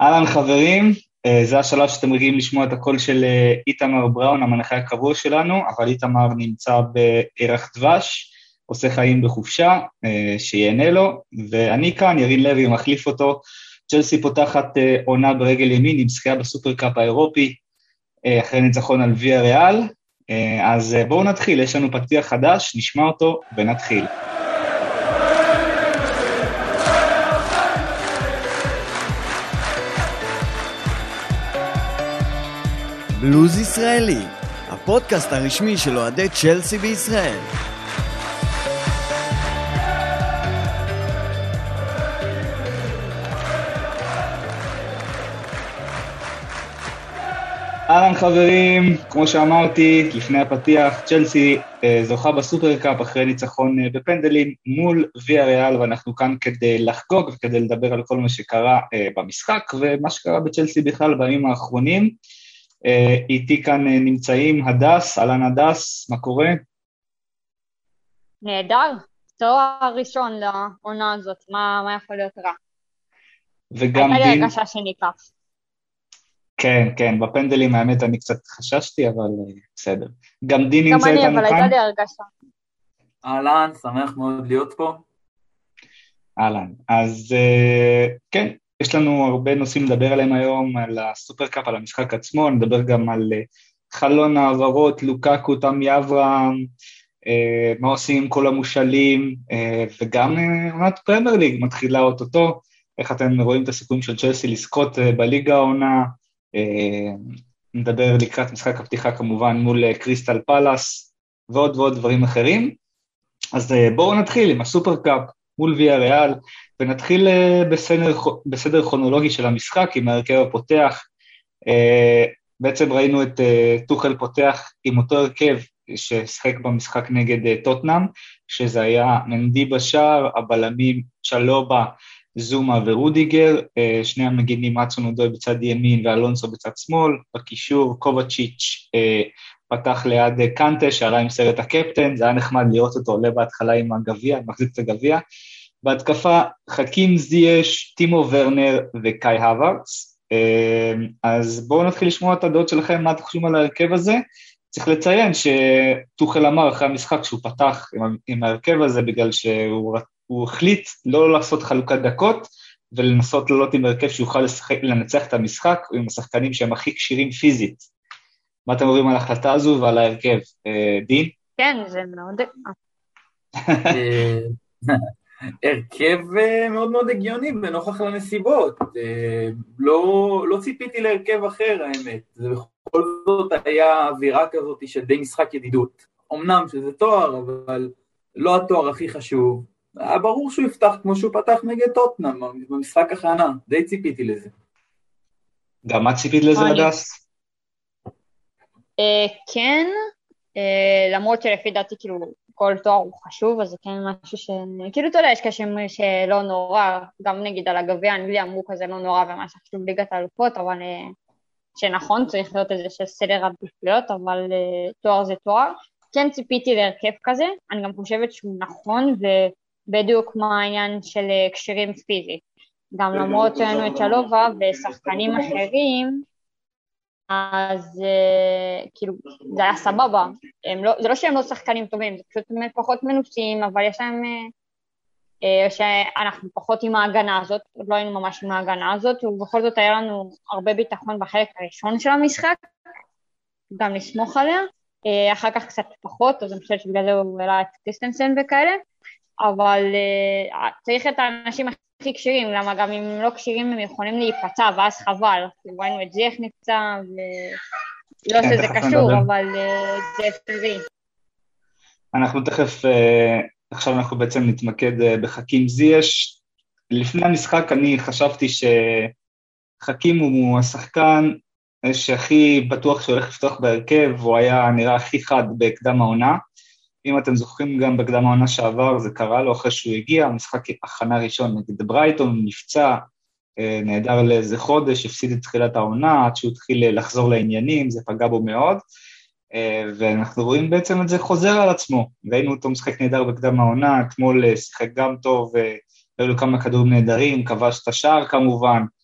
אהלן חברים, אה, זה השלב שאתם רגילים לשמוע את הקול של אה, איתמר בראון, המנחה הקבוע שלנו, אבל איתמר נמצא בירח דבש, עושה חיים בחופשה, אה, שיהנה לו, ואני כאן, ירין לוי, מחליף אותו. צ'לסי פותחת עונה ברגל ימין עם זכייה בסופרקאפ האירופי, אחרי ניצחון על ויה ריאל. אז בואו נתחיל, יש לנו פתיח חדש, נשמע אותו ונתחיל. בלוז ישראלי, הפודקאסט הרשמי של אוהדי צ'לסי בישראל. אהלן חברים, כמו שאמרתי לפני הפתיח, צ'לסי אה, זוכה בסופרקאפ אחרי ניצחון אה, בפנדלים מול ויה ריאל, ואנחנו כאן כדי לחגוג וכדי לדבר על כל מה שקרה אה, במשחק ומה שקרה בצ'לסי בכלל בימים האחרונים. אה, איתי כאן אה, נמצאים הדס, אהלן הדס, מה קורה? נהדר, תואר ראשון לעונה הזאת, מה, מה יכול להיות רע? וגם דין... הייתה לי הרגשה שניקח. כן, כן, בפנדלים האמת אני קצת חששתי, אבל אה, בסדר. גם דין נמצא איתנו כאן? גם אני, אבל הייתה לי הרגשה. אהלן, שמח מאוד להיות פה. אהלן, אז כן, יש לנו הרבה נושאים לדבר עליהם היום, על הסופרקאפ, על המשחק עצמו, נדבר גם על אה, חלון העברות, לוקאקו, תמי אברהם, אה, מה עושים עם כל המושאלים, אה, וגם עונת פרמייר ליג מתחילה אוטוטו, איך אתם רואים את הסיכויים של צ'לסי לזכות בליגה העונה, נדבר לקראת משחק הפתיחה כמובן מול קריסטל פאלאס, ועוד ועוד דברים אחרים. אז בואו נתחיל עם הסופרקאפ מול ויה ריאל. ונתחיל אה, בסדר, בסדר כרונולוגי של המשחק עם ההרכב הפותח. אה, בעצם ראינו את אה, טוחל פותח עם אותו הרכב ששיחק במשחק נגד טוטנאם, שזה היה מנדי בשער, הבלמים צ'לובה, זומה ורודיגר, שני המגינים אצון אודוי בצד ימין ואלונסו בצד שמאל, בקישור קובצ'יץ' פתח ליד קנטה שעלה עם סרט הקפטן, זה היה נחמד לראות אותו עולה בהתחלה עם הגביע, מחזיק את הגביע, בהתקפה חכים זייש, טימו ורנר וקאי הווארץ. אמ, אז בואו נתחיל לשמוע את הדעות שלכם, מה אתם חושבים על ההרכב הזה. צריך לציין שטוחל אמר אחרי המשחק שהוא פתח עם, עם ההרכב הזה בגלל שהוא החליט לא לעשות חלוקת דקות ולנסות לעלות עם הרכב שיוכל לשחק, לנצח את המשחק עם השחקנים שהם הכי כשירים פיזית. מה אתם אומרים על ההחלטה הזו ועל ההרכב? אה, דין? כן, זה מאוד... הרכב אה, מאוד מאוד הגיוני ונוכח לנסיבות. אה, לא, לא ציפיתי להרכב אחר, האמת. זה בכל זאת היה אווירה כזאת של די משחק ידידות. אמנם שזה תואר, אבל לא התואר הכי חשוב. היה ברור שהוא יפתח כמו שהוא פתח נגד טוטנאם במשחק הכנה, די ציפיתי לזה. גם את ציפית לזה, הדס? אה, כן, למרות שלפי דעתי, כאילו, כל תואר הוא חשוב, אז זה כן משהו ש... כאילו, אתה יודע, יש כאלה שלא נורא, גם נגיד על הגביע האנגלי אמרו כזה לא נורא ומה שחשוב ליגת האלופות, אבל אה, שנכון, צריך להיות איזה סדר עדיפויות, אבל אה, תואר זה תואר. כן ציפיתי להרכב כזה, אני גם חושבת שהוא נכון, ובדיוק מה העניין של אה, קשרים פיזית. גם למרות שהיינו את שלובה ושחקנים אחרים, אז uh, כאילו, זה היה סבבה. לא, זה לא שהם לא שחקנים טובים, זה פשוט פחות מנוסים, אבל יש להם... Uh, uh, שאנחנו פחות עם ההגנה הזאת, עוד לא היינו ממש עם ההגנה הזאת, ובכל זאת היה לנו הרבה ביטחון בחלק הראשון של המשחק, גם לסמוך עליה. Uh, אחר כך קצת פחות, אז אני חושבת שבגלל זה הוא העלה את טיסטנסן וכאלה, אבל uh, צריך את האנשים הכי כשירים, למה גם אם הם לא כשירים הם יכולים להיפצע, ואז חבל. ראינו את זייח נפצע, ולא כן, שזה קשור, אבל אה, זה אפשרי. אנחנו תכף, אה, עכשיו אנחנו בעצם נתמקד אה, בחכים זייש. לפני המשחק אני חשבתי שחכים הוא השחקן שהכי בטוח שהולך לפתוח בהרכב, הוא היה נראה הכי חד בהקדם העונה. אם אתם זוכרים גם בקדם העונה שעבר, זה קרה לו אחרי שהוא הגיע, משחק הכנה ראשון נגד ברייטון, נפצע, אה, נעדר לאיזה חודש, הפסיד את תחילת העונה, עד שהוא התחיל לחזור לעניינים, זה פגע בו מאוד, אה, ואנחנו רואים בעצם את זה חוזר על עצמו. ראינו אותו משחק נהדר בקדם העונה, אתמול אה, שיחק גם טוב, היו לו כמה כדורים נהדרים, כבש את השער כמובן, אה,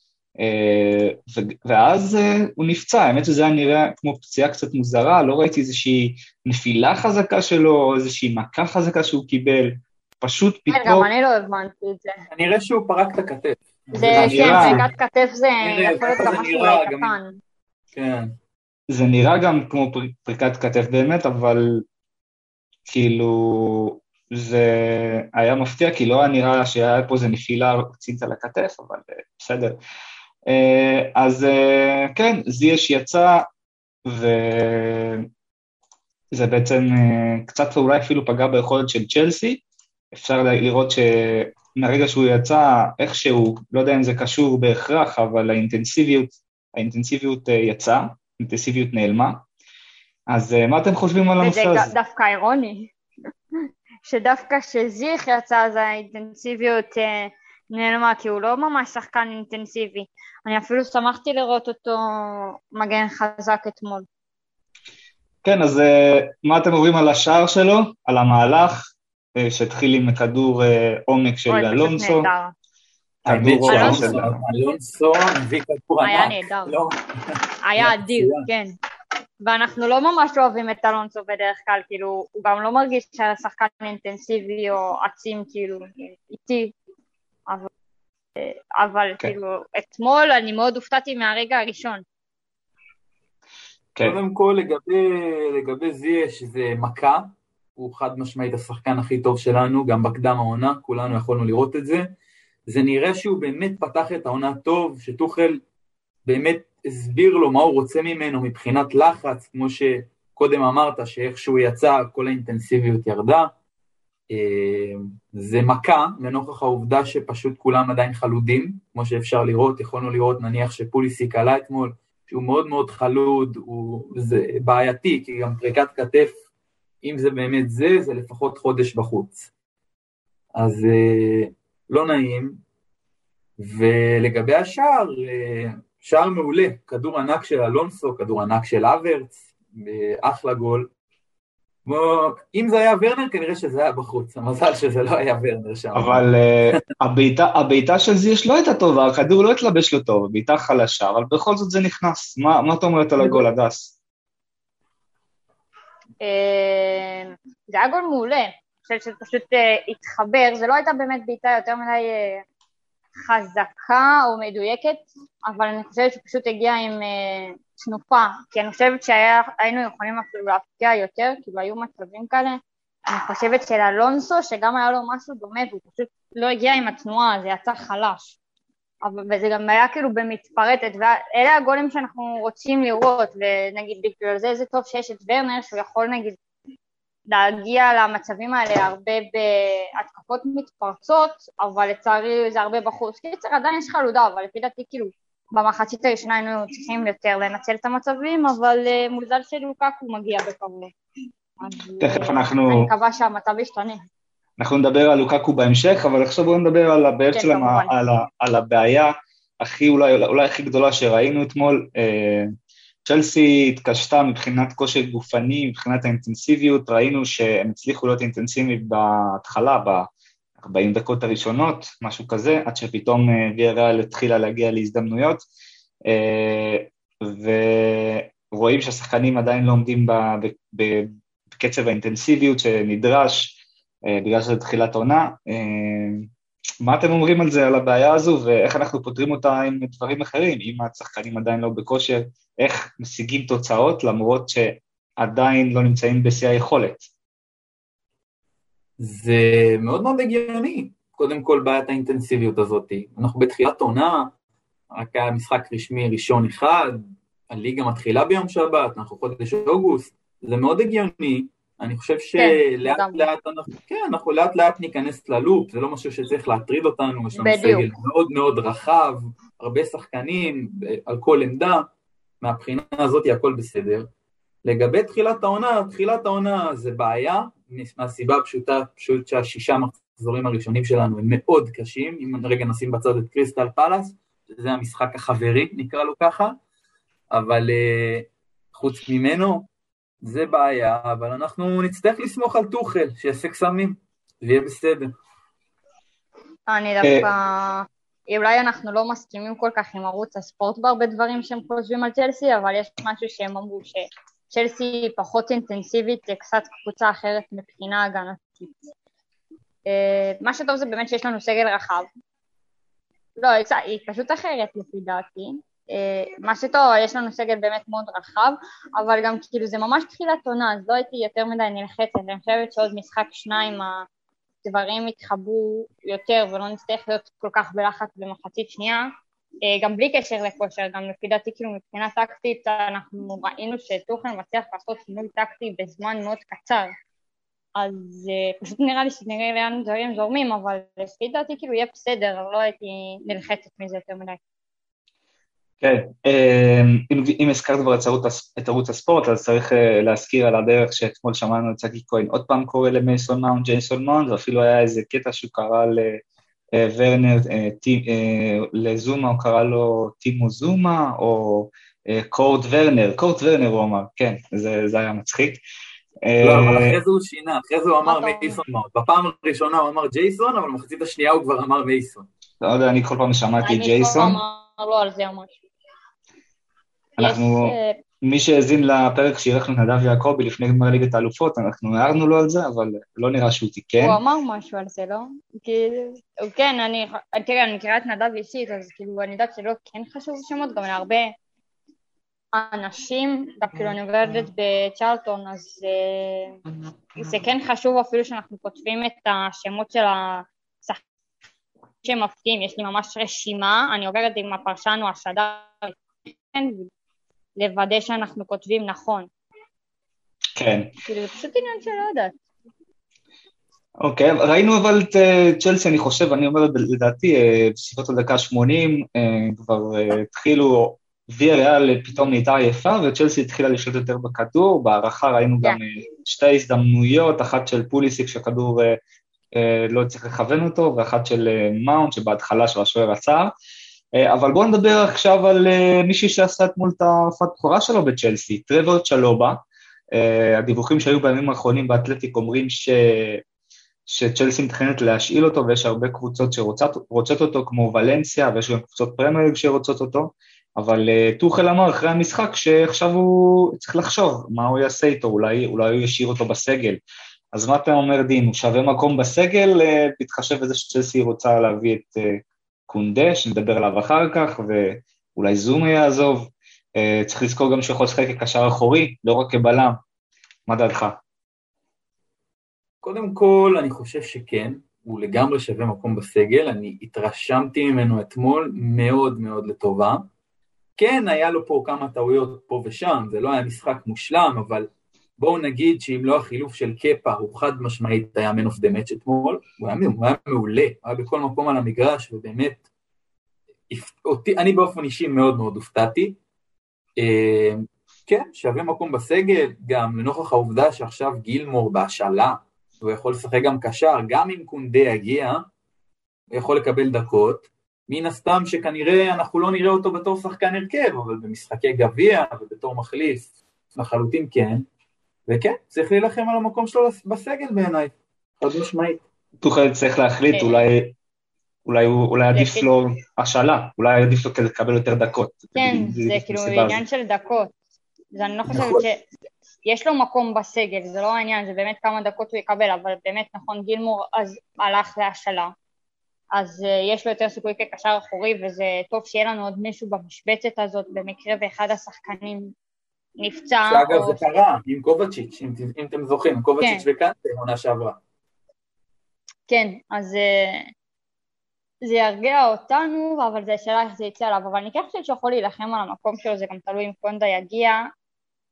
ואז אה, הוא נפצע, האמת שזה היה נראה כמו פציעה קצת מוזרה, לא ראיתי איזושהי נפילה חזקה שלו, או איזושהי מכה חזקה שהוא קיבל, פשוט כן, פתאום... גם אני לא הבנתי את זה. כנראה שהוא פרק את הכתף. זה. כן, פריקת כתף זה נראה, יכול להיות גם משהו גם- קטן. כן. זה נראה גם כמו פר- פריקת כתף באמת, אבל כאילו זה היה מפתיע, כי לא היה נראה שהיה פה איזה נפילה רצינית על הכתף, אבל אה, בסדר. אה, אז אה, כן, זייש יצא, וזה בעצם אה, קצת אולי אפילו פגע ביכולת של צ'לסי. אפשר לראות שמהרגע שהוא יצא, איכשהו, לא יודע אם זה קשור בהכרח, אבל האינטנסיביות, האינטנסיביות אה, יצאה, האינטנסיביות נעלמה. אז מה אתם חושבים על הנושא הזה? דווקא אירוני, שדווקא כשזיך יצא אז האינטנסיביות נעלמה, כי הוא לא ממש שחקן אינטנסיבי. אני אפילו שמחתי לראות אותו מגן חזק אתמול. כן, אז אה, מה אתם אומרים על השער שלו, על המהלך, אה, שהתחיל עם כדור אה, עומק של אוי, פשוט אלונסו, כדור עומק אלונסו. של... אלונסו מביא כדור ענק. היה נהדר. לא, היה אדיר, כן. ואנחנו לא ממש אוהבים את אלונסו בדרך כלל, כאילו, הוא גם לא מרגיש שהיה שחקן אינטנסיבי או עצים, כאילו, איטי. אבל, אבל כן. כאילו, אתמול אני מאוד הופתעתי מהרגע הראשון. כן, קודם כל לגבי, לגבי זייש זה מכה, הוא חד משמעית השחקן הכי טוב שלנו, גם בקדם העונה, כולנו יכולנו לראות את זה. זה נראה שהוא באמת פתח את העונה טוב, שטוחל באמת הסביר לו מה הוא רוצה ממנו מבחינת לחץ, כמו שקודם אמרת, שאיך שהוא יצא כל האינטנסיביות ירדה. אה, זה מכה, לנוכח העובדה שפשוט כולם עדיין חלודים, כמו שאפשר לראות, יכולנו לראות נניח שפוליסיק עלה אתמול, שהוא מאוד מאוד חלוד, הוא, זה בעייתי, כי גם פריקת כתף, אם זה באמת זה, זה לפחות חודש בחוץ. אז אה, לא נעים. ולגבי השער, אה, שער מעולה, כדור ענק של אלונסו, כדור ענק של אברץ, אה, אחלה גול. כמו, אם זה היה ורנר, כנראה שזה היה בחוץ, המזל שזה לא היה ורנר שם. אבל אה, הבעיטה- של זייש לא הייתה טובה, הכדור לא התלבש לו טוב, הבעיטה חלשה, אבל בכל זאת זה נכנס. מה מה את אומרת על הגול, הדס? אה, זה היה גול מעולה, אני חושבת שזה פשוט אה, התחבר, זה לא הייתה באמת בעיטה יותר מדי חזקה או מדויקת, אבל אני חושבת שפשוט הגיע עם אה, תנופה, כי אני חושבת שהיינו יכולים אפילו להפתיע יותר, כאילו היו מצבים כאלה, אני חושבת של אלונסו, שגם היה לו משהו דומה, והוא פשוט לא הגיע עם התנועה, זה יצא חלש. אבל, וזה גם היה כאילו במתפרטת, ואלה הגולים שאנחנו רוצים לראות, ונגיד בגלל זה זה טוב שיש את ורנר, שהוא יכול נגיד להגיע למצבים האלה הרבה בהתקפות מתפרצות, אבל לצערי זה הרבה בחוץ. קיצר, עדיין יש חלודה, אבל לפי דעתי כאילו במחצית הראשונה היינו צריכים יותר לנצל את המצבים, אבל uh, מוזל שלוקקו מגיע בקרוב. אז, תכף אה, אנחנו- אני מקווה שהמצב ישתנה. אנחנו נדבר על לוקקו בהמשך, אבל עכשיו בואו נדבר על הבעיות כן. על, ה... על הבעיה הכי, אולי, אולי הכי גדולה שראינו אתמול. אה, צ'לסי התקשתה מבחינת כושר גופני, מבחינת האינטנסיביות, ראינו שהם הצליחו להיות אינטנסיביים בהתחלה, ב-40 דקות הראשונות, משהו כזה, עד שפתאום אה, ויאריאל התחילה להגיע להזדמנויות, אה, ורואים שהשחקנים עדיין לא עומדים. בקצב האינטנסיביות שנדרש, אה, בגלל שזה תחילת עונה. אה, מה אתם אומרים על זה, על הבעיה הזו, ואיך אנחנו פותרים אותה עם דברים אחרים, אם השחקנים עדיין לא בכושר, איך משיגים תוצאות למרות שעדיין לא נמצאים בשיא היכולת? זה מאוד מאוד הגיוני, קודם כל בעיית האינטנסיביות הזאת. אנחנו בתחילת עונה, רק היה משחק רשמי ראשון אחד, הליגה מתחילה ביום שבת, אנחנו חודש אוגוסט, זה מאוד הגיוני. אני חושב שלאט לגמרי. לאט אנחנו, כן, אנחנו לאט לאט ניכנס ללופ, זה לא משהו שצריך להטריד אותנו, יש לנו. סגל מאוד מאוד רחב, הרבה שחקנים על כל עמדה, מהבחינה הזאת הכל בסדר. לגבי תחילת העונה, תחילת העונה זה בעיה, מהסיבה הפשוטה, פשוט שהשישה מחזורים הראשונים שלנו הם מאוד קשים, אם רגע נשים בצד את קריסטל פלאס, זה המשחק החברי, נקרא לו ככה, אבל uh, חוץ ממנו, זה בעיה, אבל אנחנו נצטרך לסמוך על טוחל, שיעשה קסמים, ויהיה בסדר. אני דווקא... אולי אנחנו לא מסכימים כל כך עם ערוץ הספורט בהרבה דברים שהם חושבים על צ'לסי, אבל יש משהו שהם אמרו שצ'לסי היא פחות אינטנסיבית, זה קצת קבוצה אחרת מבחינה הגנתית. אה, מה שטוב זה באמת שיש לנו סגל רחב. לא, היא פשוט אחרת לפי דעתי. אה, מה שטוב, יש לנו סגל באמת מאוד רחב, אבל גם כאילו זה ממש תחילת עונה, אז לא הייתי יותר מדי נלחצת, אני חושבת שעוד משחק שניים הדברים יתחברו יותר ולא נצטרך להיות כל כך בלחץ במחצית שנייה, אה, גם בלי קשר לכושר, גם לפי דעתי כאילו מבחינה טקטית אנחנו ראינו שטוחן מצליח לעשות שינוי טקטי בזמן מאוד קצר אז uh, פשוט נראה לי שנראה לאן דברים זורמים, אבל לפי דעתי כאילו יהיה בסדר, לא הייתי נלחצת מזה יותר מדי. כן, אמ, אם, אם הזכרת כבר את ערוץ הספורט, אז צריך אה, להזכיר על הדרך שאתמול שמענו את צגי כהן עוד פעם קורא למייסון מאונד, ג'ייסון מאונד, ואפילו היה איזה קטע שהוא קרא לוורנר, אה, אה, לזומה הוא קרא לו טימו זומה, או קורט ורנר, קורט ורנר הוא אמר, כן, זה, זה היה מצחיק. לא, אבל אחרי זה הוא שינה, אחרי זה הוא אמר מייסון מאונד. בפעם הראשונה הוא אמר ג'ייסון, אבל במחצית השנייה הוא כבר אמר מייסון. לא יודע, אני כל פעם שמעתי ג'ייסון. אני כל פעם אמר לו על זה משהו. אנחנו, מי שהאזין לפרק שאירחנו נדב יעקבי לפני גמר ליגת האלופות, אנחנו הערנו לו על זה, אבל לא נראה שהוא תיקן. הוא אמר משהו על זה, לא? כאילו, כן, אני, תראה, אני מכירה את נדב אישית, אז כאילו, אני יודעת שלא כן חשוב שמות, גם להרבה אנשים, דווקא כאילו אני עובדת בצ'רלטון, אז אה, זה כן חשוב אפילו שאנחנו כותבים את השמות של השחקנים שהם מפתיעים, יש לי ממש רשימה, אני עוברת עם הפרשן או השדר, לוודא שאנחנו כותבים נכון. כן. כאילו זה פשוט עניין שלא יודעת. אוקיי, okay, ראינו אבל את אה, צ'לסי, אני חושב, אני אומר לדעתי, אה, בסביבות הדקה 80, אה, כבר התחילו, ויאריאל פתאום נהייתה עייפה, וצ'לסי התחילה לשלוט יותר בכדור, בהערכה ראינו yeah. גם שתי הזדמנויות, אחת של פוליסיק שהכדור לא הצליח לכוון אותו, ואחת של מאונט שבהתחלה של השוער עצר. אה, אבל בואו נדבר עכשיו על אה, מי שעשה אתמול את ההופעת בכורה שלו בצ'לסי, טרוור צ'לובה. אה, הדיווחים שהיו בימים האחרונים באתלטיק אומרים ש... שצ'לסי מתכננת להשאיל אותו ויש הרבה קבוצות שרוצות אותו כמו ולנסיה ויש גם קבוצות פרמייר ליג שרוצות אותו, אבל טוחל אמר אחרי המשחק שעכשיו הוא צריך לחשוב מה הוא יעשה איתו, אולי, אולי הוא ישאיר אותו בסגל. אז מה אתה אומר דין, הוא שווה מקום בסגל, בהתחשב בזה שצ'לסי רוצה להביא את קונדה, שנדבר עליו אחר כך, ואולי זומה יעזוב. אה, צריך לזכור גם שהוא יכול לשחק כקשר אחורי, לא רק כבלם. מה דעתך? קודם כל, אני חושב שכן, הוא לגמרי שווה מקום בסגל, אני התרשמתי ממנו אתמול מאוד מאוד לטובה. כן, היה לו פה כמה טעויות פה ושם, זה לא היה משחק מושלם, אבל בואו נגיד שאם לא החילוף של קפה, הוא חד משמעית היה man of the match אתמול, הוא היה, מעולה, הוא היה בכל מקום על המגרש, ובאמת, אותי, אני באופן אישי מאוד מאוד הופתעתי. אה, כן, שווה מקום בסגל, גם לנוכח העובדה שעכשיו גילמור בהשאלה, הוא יכול לשחק גם קשר, גם אם קונדה יגיע, הוא יכול לקבל דקות, מן הסתם שכנראה אנחנו לא נראה אותו בתור שחקן הרכב, אבל במשחקי גביע ובתור מחליף, לחלוטין כן. וכן, צריך להילחם על המקום שלו בסגל בעיניי, חד משמעית. טוחל צריך להחליט, כן. אולי, אולי, אולי עדיף לו השאלה, אולי עדיף לו כדי לקבל יותר דקות. כן, זה כאילו עניין של דקות. זה אני לא חושבת נכון. שיש לו מקום בסגל, זה לא העניין, זה באמת כמה דקות הוא יקבל, אבל באמת נכון, גילמור אז הלך להשאלה, אז uh, יש לו יותר סיכוי כקשר אחורי, וזה טוב שיהיה לנו עוד מישהו במשבצת הזאת, במקרה ואחד השחקנים נפצע. שאגב או... זה קרה עם קובצ'יץ', אם, אם אתם זוכרים, קובצ'יץ' כן. וקנטה עונה שעברה. כן, אז אה, זה ירגיע אותנו, אבל זה שאלה איך זה יצא עליו, אבל אני כן חושבת שיכול להילחם על המקום שלו, זה גם תלוי אם קונדה יגיע,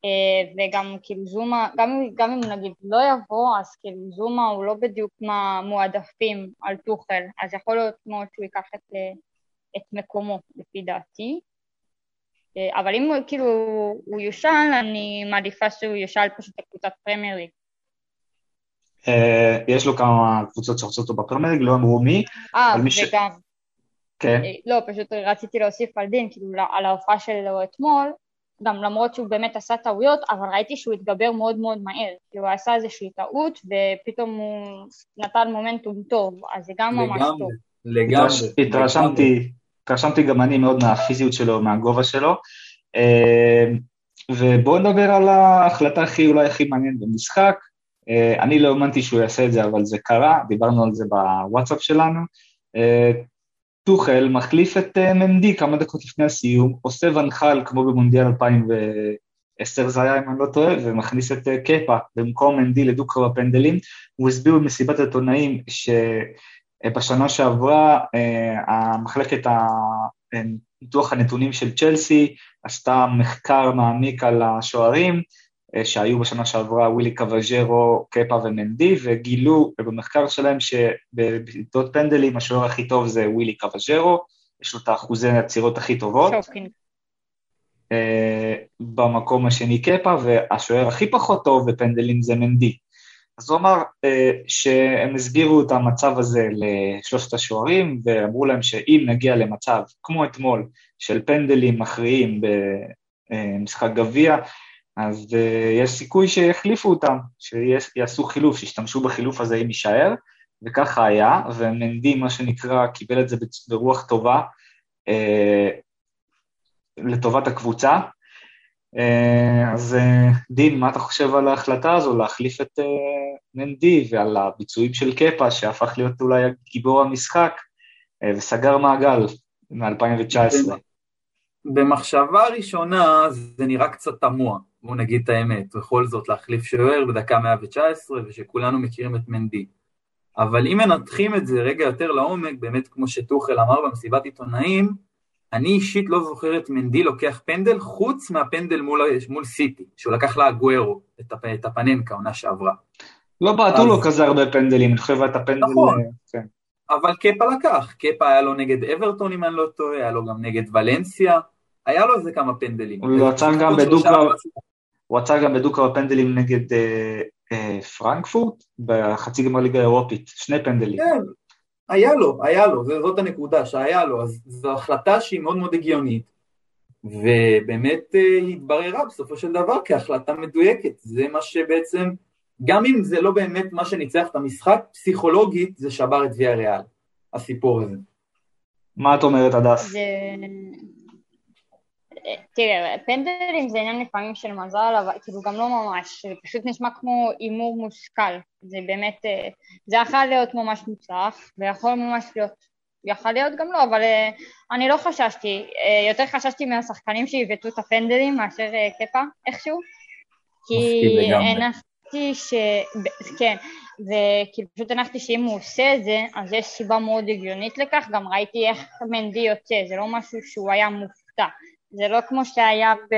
אה, וגם כאילו זומה, גם, גם אם נגיד לא יבוא, אז כאילו זומה הוא לא בדיוק מהמועדפים על טוחל, אז יכול להיות מאוד שהוא ייקח את, אה, את מקומו, לפי דעתי. אה, אבל אם הוא כאילו הוא יושל, אני מעדיפה שהוא יושל פשוט לקבוצת פרמייר ליג. אה, יש לו כמה קבוצות שרוצות אותו בפרמייר ליג, לא אמרו מי. אה, וגם. כן. אה, לא, פשוט רציתי להוסיף על דין, כאילו על ההופעה שלו אתמול, גם למרות שהוא באמת עשה טעויות, אבל ראיתי שהוא התגבר מאוד מאוד מהר. כאילו הוא עשה איזושהי טעות, ופתאום הוא נתן מומנטום טוב, אז זה גם ממש טוב. לגמרי. התרשמתי, התרשמתי גם אני מאוד מהפיזיות שלו, מהגובה שלו. אה, ובואו נדבר על ההחלטה הכי, אולי הכי מעניינת במשחק. אה, אני לא האמנתי שהוא יעשה את זה, אבל זה קרה, דיברנו על זה בוואטסאפ שלנו. אה, טוחל מחליף את מנדי כמה דקות לפני הסיום, עושה ונחל כמו במונדיאל 2010 זה היה, אם אני לא טועה, ומכניס את קפה במקום מנדי לדו-קרב הפנדלים. הוא הסביר במסיבת העיתונאים שבשנה שעברה המחלקת ניתוח הנתונים של צ'לסי, עשתה מחקר מעמיק על השוערים, אה, שהיו בשנה שעברה ווילי קוואז'רו, קפה ומנדי, וגילו במחקר שלהם שבבעיטות פנדלים השוער הכי טוב זה ווילי קוואז'רו, יש לו את האחוזי העצירות הכי טובות. אה, במקום השני קפה, והשוער הכי פחות טוב בפנדלים זה מנדי. אז הוא אמר אה, שהם הסבירו את המצב הזה לשלושת השוערים, ואמרו להם שאם נגיע למצב, כמו אתמול, של פנדלים מכריעים במשחק גביע, אז אה, יש סיכוי שיחליפו אותם, שיעשו חילוף, שישתמשו בחילוף הזה אם יישאר, וככה היה, ומנדי, מה שנקרא, קיבל את זה ברוח טובה אה, לטובת הקבוצה, אז אה, דין, מה אתה חושב על ההחלטה הזו להחליף את אה, מנדי ועל הביצועים של קפה, שהפך להיות אולי גיבור המשחק וסגר מעגל מ-2019? במחשבה ראשונה זה נראה קצת תמוה, בואו נגיד את האמת, בכל זאת להחליף שוער בדקה 119 ושכולנו מכירים את מנדי. אבל אם מנתחים את זה רגע יותר לעומק, באמת כמו שטוחל אמר במסיבת עיתונאים, אני אישית לא זוכר את מנדי לוקח פנדל, חוץ מהפנדל מול, מול סיטי, שהוא לקח לאגוארו את, הפ, את הפננקה, עונה שעברה. לא בעטו אז... לו כזה הרבה פנדלים, אני חושב את הפנדל... נכון, כן. אבל קפה לקח, קפה היה לו נגד אברטון אם אני לא טועה, היה לו גם נגד ולנסיה, היה לו איזה כמה פנדלים. הוא עצר גם בדו-קרב, הוא עצר גם בדו-קרב נגד אה, אה, פרנקפורט, בחצי גמר ליגה אירופית, שני פנדלים. כן, היה לו, היה לו, זאת הנקודה, שהיה לו, אז זו החלטה שהיא מאוד מאוד הגיונית, ובאמת אה, התבררה בסופו של דבר כהחלטה מדויקת, זה מה שבעצם, גם אם זה לא באמת מה שניצח את המשחק, פסיכולוגית זה שבר את ויה ריאל, הסיפור הזה. מה את אומרת, הדס? זה... תראה, פנדלים זה עניין לפעמים של מזל, אבל כאילו גם לא ממש, זה פשוט נשמע כמו הימור מושכל, זה באמת, אה, זה יכול להיות ממש מוצלח, ויכול ממש להיות, יכול להיות גם לא, אבל אה, אני לא חששתי, אה, יותר חששתי מהשחקנים שעיוותו את הפנדלים מאשר קפה איכשהו, כי הנחתי ש... כן, וכאילו פשוט הנחתי שאם הוא עושה את זה, אז יש סיבה מאוד הגיונית לכך, גם ראיתי איך מנדי יוצא, זה לא משהו שהוא היה מופתע. זה לא כמו שהיה ב...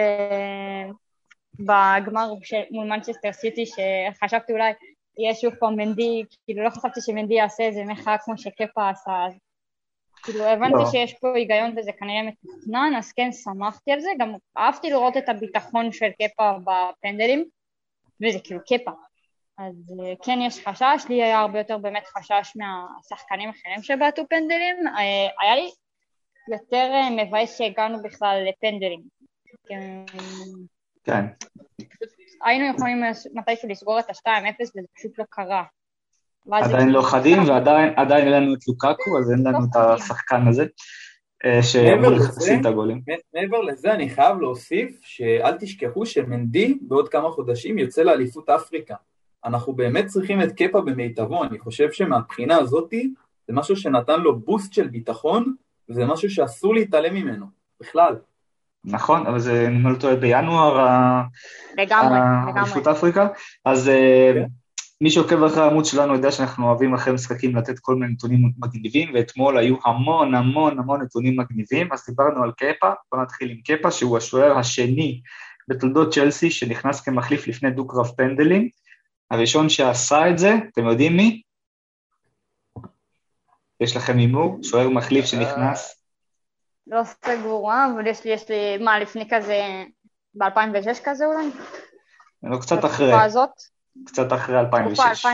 בגמר של... מול מנצ'סטר סיטי, שחשבתי אולי יהיה שוב פעם מנדי, כאילו לא חשבתי שמנדי יעשה איזה מחאה כמו שקפה עשה, אז כאילו הבנתי לא. שיש פה היגיון וזה כנראה מתוכנן, אז כן שמחתי על זה, גם אהבתי לראות את הביטחון של קפה בפנדלים, וזה כאילו קפה. אז כן יש חשש, לי היה הרבה יותר באמת חשש מהשחקנים האחרים שבעטו פנדלים, אה, היה לי יותר אה, מבאס שהגענו בכלל לפנדלים. כן. היינו יכולים מתישהו לסגור את ה-2-0 וזה פשוט לא קרה. עדיין לא חדים ועדיין אין לנו את לוקקו, אז אין לנו את השחקן הזה. אה, שאמור לשים את הגולים. מעבר לזה אני חייב להוסיף שאל תשכחו שמנדי בעוד כמה חודשים יוצא לאליפות אפריקה. אנחנו באמת צריכים את קפה במיטבו, אני חושב שמבחינה הזאתי זה משהו שנתן לו בוסט של ביטחון וזה משהו שאסור להתעלם ממנו, בכלל. נכון, אבל זה, אני לא טועה, בינואר, לגמרי, אליפות אפריקה, אז אה. מי שעוקב אחרי העמוד שלנו יודע שאנחנו אוהבים אחרי משחקים לתת כל מיני נתונים מגניבים, ואתמול היו המון המון המון נתונים מגניבים, אז דיברנו על קפה, בוא נתחיל עם קפה, שהוא השוער השני בתולדות צ'לסי, שנכנס כמחליף לפני דו-קרב פנדלים. הראשון שעשה את זה, אתם יודעים מי? יש לכם הימור? שוער מחליף שנכנס? לא סגורה, אבל יש לי, יש לי, מה, לפני כזה, ב-2006 כזה אולי? לא, קצת אחרי. בתקופה הזאת? קצת אחרי 2006. תקופה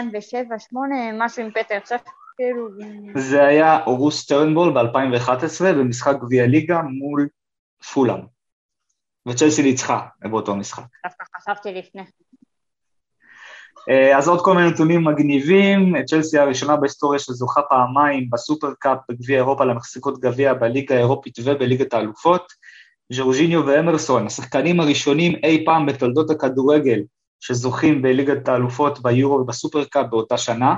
2007-2008, משהו עם פטר צ'ף, כאילו... זה היה אוגוסט טרנבול ב-2011 במשחק גביע ליגה מול פולאם. וצ'לסי ניצחה באותו משחק. דווקא חשבתי לפני. אה, אז עוד כל מיני נתונים מגניבים, צ'לסי הראשונה בהיסטוריה שזוכה פעמיים בסופרקאפ, בגביע אירופה למחזיקות גביע בליגה האירופית ובליגת האלופות. ז'ורג'יניו ואמרסון, השחקנים הראשונים אי פעם בתולדות הכדורגל שזוכים בליגת האלופות ביורו ובסופרקאפ באותה שנה.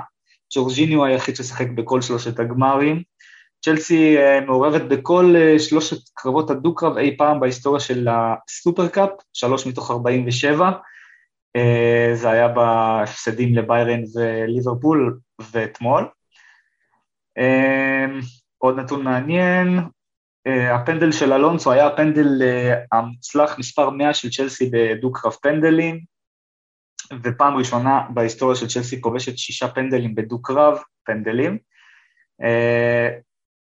ג'ורג'יניו היחיד ששיחק בכל שלושת הגמרים. צ'לסי אה, מעורבת בכל אה, שלושת קרבות הדו-קרב אי פעם בהיסטוריה של הסופרקאפ, שלוש מתוך 47. אה, זה היה בהפסדים לביירן וליברפול ואתמול. עוד נתון מעניין, הפנדל של אלונסו היה הפנדל המוצלח מספר 100 של צ'לסי בדו-קרב פנדלים, ופעם ראשונה בהיסטוריה של צ'לסי כובשת שישה פנדלים בדו-קרב, פנדלים.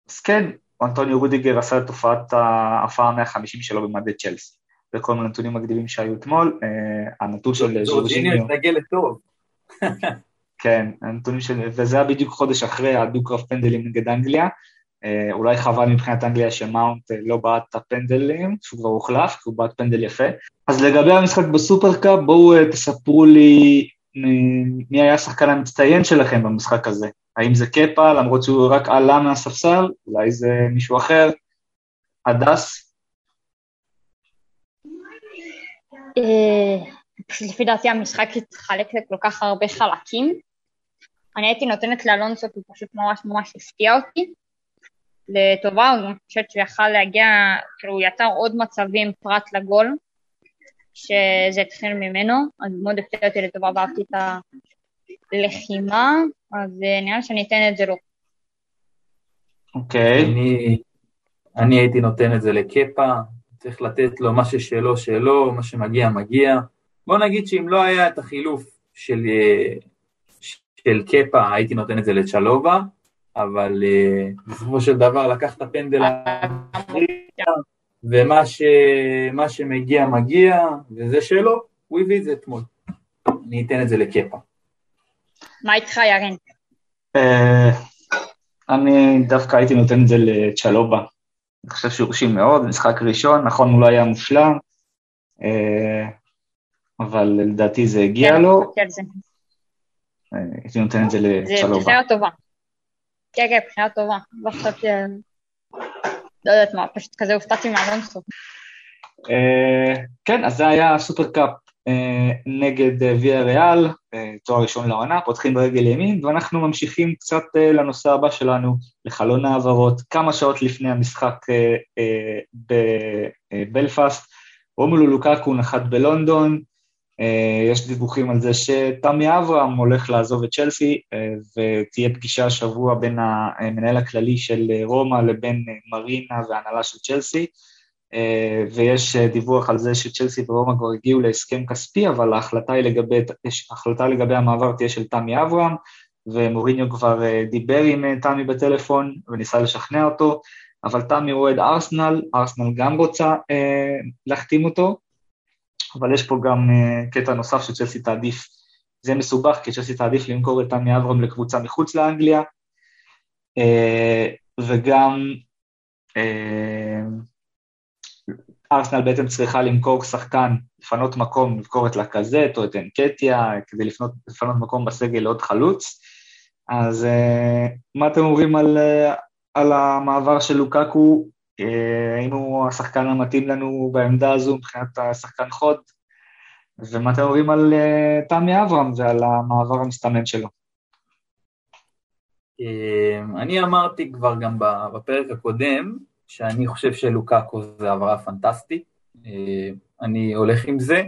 אז כן, אנטוניו רודיגר עשה את תופעת ההפעה ה-150 שלו במדי צ'לסי. וכל מיני נתונים מגדילים שהיו אתמול, אה, הנתון של ז'ורג'יניו... התנגל לטוב. כן, הנתונים של... וזה היה בדיוק חודש אחרי הדו-קרב פנדלים נגד אנגליה. אה, אולי חבל מבחינת אנגליה שמאונט אה, לא בעט את הפנדלים, שהוא כבר הוחלף, כי הוא בעט פנדל יפה. אז לגבי המשחק בסופרקאפ, בואו תספרו לי מי היה השחקן המצטיין שלכם במשחק הזה. האם זה קפה, למרות שהוא רק עלה מהספסל, אולי זה מישהו אחר? הדס? אה, פשוט לפי דעתי המשחק התחלק לכל כך הרבה חלקים. אני הייתי נותנת לאלונסו כי הוא פשוט ממש ממש הפתיע אותי לטובה, אני חושבת שהוא יכל להגיע, כאילו הוא יצר עוד מצבים פרט לגול, שזה התחיל ממנו, אז מאוד הפתיע אותי לטובה ואהבתי את הלחימה, אז אה, נראה לי שאני אתן את זה לו. אוקיי. אני, אני הייתי נותן את זה לקפה, צריך לתת לו מה ששלו שלו, מה שמגיע מגיע. בוא נגיד שאם לא היה את החילוף של, אה, של קפה, הייתי נותן את זה לצ'לובה, אבל אה, בסופו של דבר לקח את הפנדל ומה ש, שמגיע מגיע, וזה שלו, הוא הביא את זה אתמול. אני אתן את זה לקפה. מה איתך, ירין? אה, אני דווקא הייתי נותן את זה לצ'לובה. אני חושב שהוא הרשים מאוד, משחק ראשון, נכון, הוא לא היה מושלם, אה, אבל לדעתי זה הגיע כן, לו. כן, אה, הייתי נותן את זה לצ'לובה. זה בחירה טובה. כן, כן, בחירה טובה. לא חשבתי... לא יודעת מה, פשוט כזה הופתעתי מהלונסו. כן, אז זה היה סופרקאפ אה, נגד אה, ויה ריאל, אה, תואר ראשון לעונה, פותחים ברגל ימין, ואנחנו ממשיכים קצת לנושא הבא שלנו, לחלון העברות, כמה שעות לפני המשחק בבלפאסט, רומולו לוקקו נחת בלונדון, יש דיווחים על זה שתמי אברהם הולך לעזוב את צ'לסי, ותהיה פגישה השבוע בין המנהל הכללי של רומא לבין מרינה והנהלה של צ'לסי. אה, ויש אה, דיווח על זה שצ'לסי ורומא כבר הגיעו להסכם כספי, אבל ההחלטה, לגבי, ההחלטה לגבי המעבר תהיה של תמי אברהם, ומוריניו כבר אה, דיבר עם תמי בטלפון וניסה לשכנע אותו, אבל תמי אוהד ארסנל, ארסנל גם רוצה אה, להחתים אותו, אבל יש פה גם אה, קטע נוסף שצ'לסי תעדיף, זה מסובך, כי צ'לסי תעדיף למכור את תמי אברהם לקבוצה מחוץ לאנגליה, אה, וגם אה, ארסנל בעצם צריכה למכור שחקן, לפנות מקום, למכור את לקזט או את אנקטיה, כדי לפנות, לפנות מקום בסגל לעוד חלוץ. אז uh, מה אתם אומרים על, uh, על המעבר של לוקקו? האם הוא השחקן המתאים לנו בעמדה הזו מבחינת השחקן חוד? ומה אתם אומרים על תמי אברהם ועל המעבר המסתמן שלו? אני אמרתי כבר גם בפרק הקודם, שאני חושב שלוקאקו זה העברה פנטסטית, אה, אני הולך עם זה,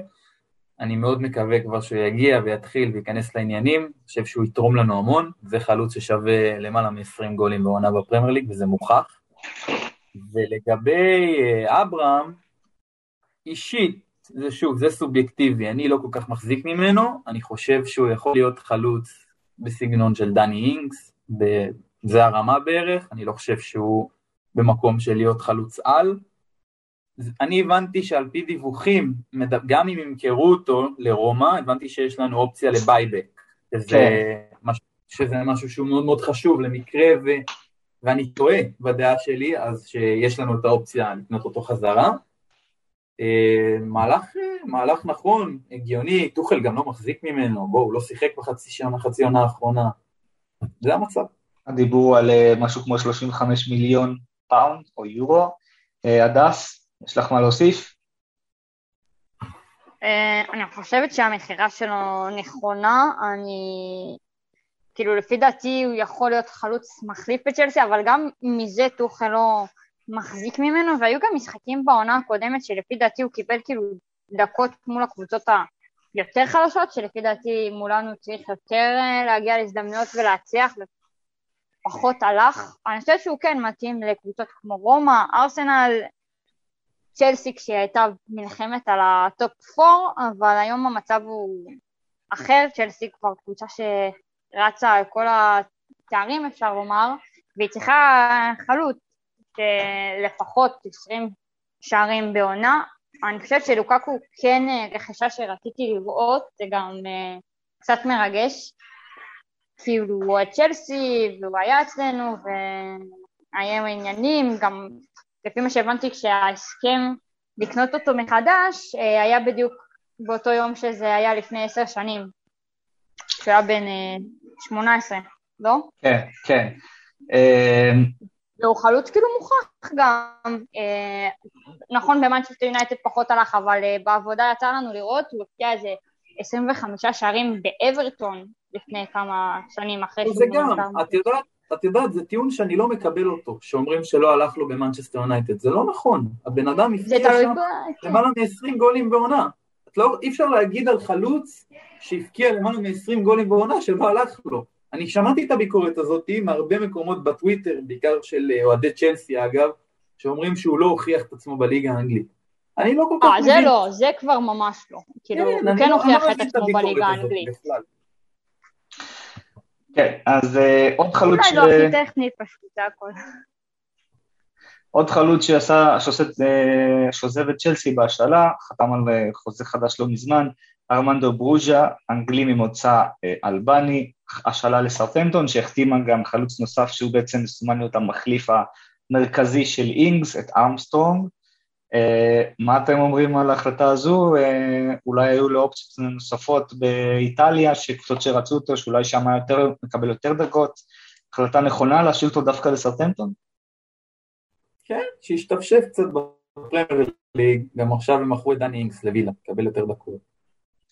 אני מאוד מקווה כבר שהוא יגיע ויתחיל וייכנס לעניינים, אני חושב שהוא יתרום לנו המון, זה חלוץ ששווה למעלה מ-20 גולים בעונה בפרמייר ליג וזה מוכח. ולגבי אה, אברהם, אישית, זה שוב, זה סובייקטיבי, אני לא כל כך מחזיק ממנו, אני חושב שהוא יכול להיות חלוץ בסגנון של דני אינגס, זה הרמה בערך, אני לא חושב שהוא במקום של להיות חלוץ על. אני הבנתי שעל פי דיווחים, גם אם ימכרו אותו לרומא, הבנתי שיש לנו אופציה לבייבק, שזה, כן. שזה משהו שהוא מאוד מאוד חשוב למקרה, ו, ואני טועה בדעה שלי, אז שיש לנו את האופציה לקנות אותו חזרה. אה, מהלך, מהלך נכון, הגיוני, טוחל גם לא מחזיק ממנו, בואו, הוא לא שיחק בחצי שנה, חצי עונה האחרונה. זה המצב. הדיבור על אה, משהו כמו 35 מיליון פאונד או יורו. אה, הדס, יש לך מה להוסיף? אה, אני חושבת שהמכירה שלו נכונה, אני... כאילו לפי דעתי הוא יכול להיות חלוץ מחליף בצ'לסי, אבל גם מזה טוחל לא מחזיק ממנו, והיו גם משחקים בעונה הקודמת שלפי דעתי הוא קיבל כאילו דקות מול הקבוצות היותר חלשות, שלפי דעתי מולן הוא צריך יותר להגיע להזדמנויות ולהצליח, פחות הלך. אני חושבת שהוא כן מתאים לקבוצות כמו רומא, ארסנל, צ'לסי כשהייתה מלחמת על ה top 4, אבל היום המצב הוא אחר, צ'לסי כבר קבוצה שרצה על כל התארים אפשר לומר, והיא צריכה חלוץ לפחות 20 שערים בעונה. אני חושבת שלוקקו כן רכישה שרציתי לראות, זה גם uh, קצת מרגש, כאילו הוא צ'לסי והוא היה אצלנו והיה עניינים, גם לפי מה שהבנתי כשההסכם לקנות אותו מחדש אה, היה בדיוק באותו יום שזה היה לפני עשר שנים, כשהוא היה בן אה, שמונה עשרה, לא? כן, כן. אה, והוא חלוץ כאילו מוכח גם, נכון במנצ'סטר יונייטד פחות הלך, אבל בעבודה יצא לנו לראות, הוא הבקיע איזה 25 שערים באברטון לפני כמה שנים אחרי שהוא... זה גם, את יודעת, את יודעת, זה טיעון שאני לא מקבל אותו, שאומרים שלא הלך לו במנצ'סטר יונייטד, זה לא נכון, הבן אדם הבקיע שם כן. למעלה מ-20 גולים בעונה, לא, אי אפשר להגיד על חלוץ שהפקיע למעלה מ-20 גולים בעונה שלא הלך לו. אני שמעתי את הביקורת הזאת מהרבה מקומות בטוויטר, בעיקר של אה, אוהדי צ'לסי אגב, שאומרים שהוא לא הוכיח את את עצמו בליגה האנגלית. אני לא כל כך מבין. אה, זה לא, זה כבר ממש לא. כאילו, כן, הוא כן לא- הוכיח את עצמו בליגה האנגלית. כן, אז uh, עוד חלוץ ש... אולי לא הכי טכנית פשוט, זה הכל. עוד חלוץ שעשה, שעושה, אה, שעוזב את צ'לסי בהשאלה, חתם על אה, חוזה חדש לא מזמן, ארמנדו ברוז'ה, אנגלי ממוצא אלבני, השאלה לסאות'המפטון, שהחתימה גם חלוץ נוסף שהוא בעצם מסומן להיות המחליף המרכזי של אינגס, את ארמסטרונג, אה, מה אתם אומרים על ההחלטה הזו? אה, אולי היו לו אופציות נוספות באיטליה, שקבוצות שרצו אותו, שאולי שם יותר, מקבל יותר דקות. החלטה נכונה להשאיר אותו דווקא לסאות'המפטון? כן, שישתפשף קצת בפרמייר ליג, גם עכשיו הם מכרו את דני אינגס לווילה, מקבל יותר דקות.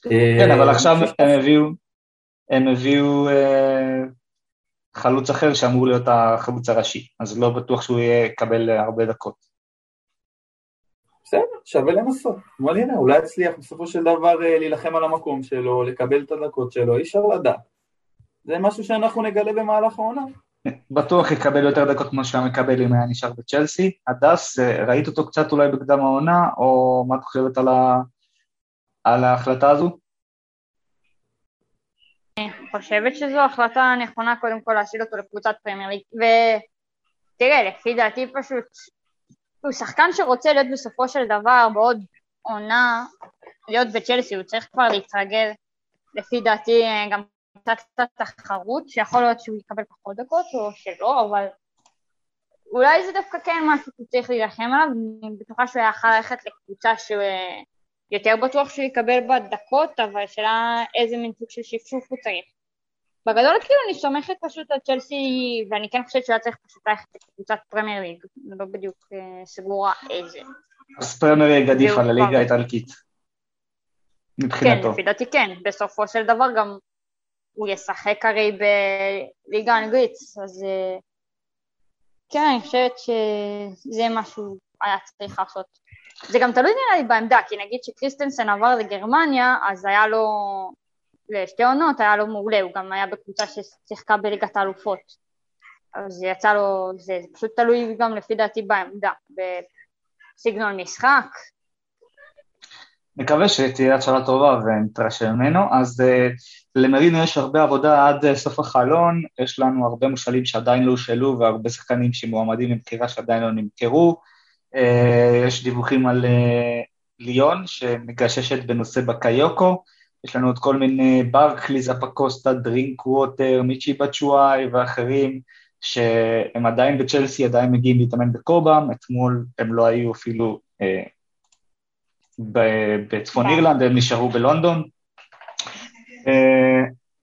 כן, אבל אה, עכשיו הם הביאו, הם הביאו חלוץ אחר שאמור להיות החלוץ הראשי, אז לא בטוח שהוא יקבל הרבה דקות. בסדר, שווה לנסות. בוא נראה, אולי יצליח בסופו של דבר אה, להילחם על המקום שלו, לקבל את הדקות שלו, אי אפשר לדעת. זה משהו שאנחנו נגלה במהלך העונה. בטוח יקבל יותר דקות כמו שהוא מקבל אם היה נשאר בצ'לסי. הדס, אה, ראית אותו קצת אולי בקדם העונה, או מה את חושבת על, ה... על ההחלטה הזו? אני חושבת שזו החלטה נכונה קודם כל להשאיר אותו לקבוצת פרמייר ליג, ותראה, לפי דעתי פשוט הוא שחקן שרוצה להיות בסופו של דבר בעוד עונה, להיות בצ'לסי, הוא צריך כבר להתרגל, לפי דעתי גם קצת תחרות, שיכול להיות שהוא יקבל פחות דקות או שלא, אבל אולי זה דווקא כן משהו שהוא צריך להילחם עליו, אני בטוחה שהוא יכול ללכת לקבוצה שיותר בטוח שהוא יקבל בה דקות, אבל השאלה איזה מין סוג של שפשוף הוא צריך. בגדול כאילו אני סומכת פשוט על צ'לסי, ואני כן חושבת שהוא היה צריך פשוט ללכת לקבוצת פרמייר ליג, לא בדיוק אה, סגורה איזה. אז פרמייר ליג עדיף על הליגה האיטלקית. מבחינתו. כן, לפי דעתי כן, בסופו של דבר גם הוא ישחק הרי בליגה האנגלית, אז אה, כן, אני חושבת שזה משהו היה צריך לעשות. זה גם תלוי נראה לי בעמדה, כי נגיד שקריסטנסן עבר לגרמניה, אז היה לו לשתי עונות היה לו מעולה, הוא גם היה בקבוצה ששיחקה בליגת האלופות. אז יצא לו, זה, זה פשוט תלוי גם לפי דעתי בעמדה, בסגנון משחק. מקווה שתהיה התשאלה טובה ונתרשם ממנו. אז uh, למרינו יש הרבה עבודה עד uh, סוף החלון, יש לנו הרבה מושאלים שעדיין לא הושאלו והרבה שחקנים שמועמדים למכירה שעדיין לא נמכרו. Uh, יש דיווחים על uh, ליון שמגששת בנושא בקיוקו, יש לנו עוד כל מיני ברקלי, זפקוסטה, דרינק ווטר, מיצ'י בצ'ואי ואחרים, שהם עדיין בצ'לסי, עדיין מגיעים להתאמן בקובם, אתמול הם לא היו אפילו אה, בצפון אירלנד, הם נשארו בלונדון.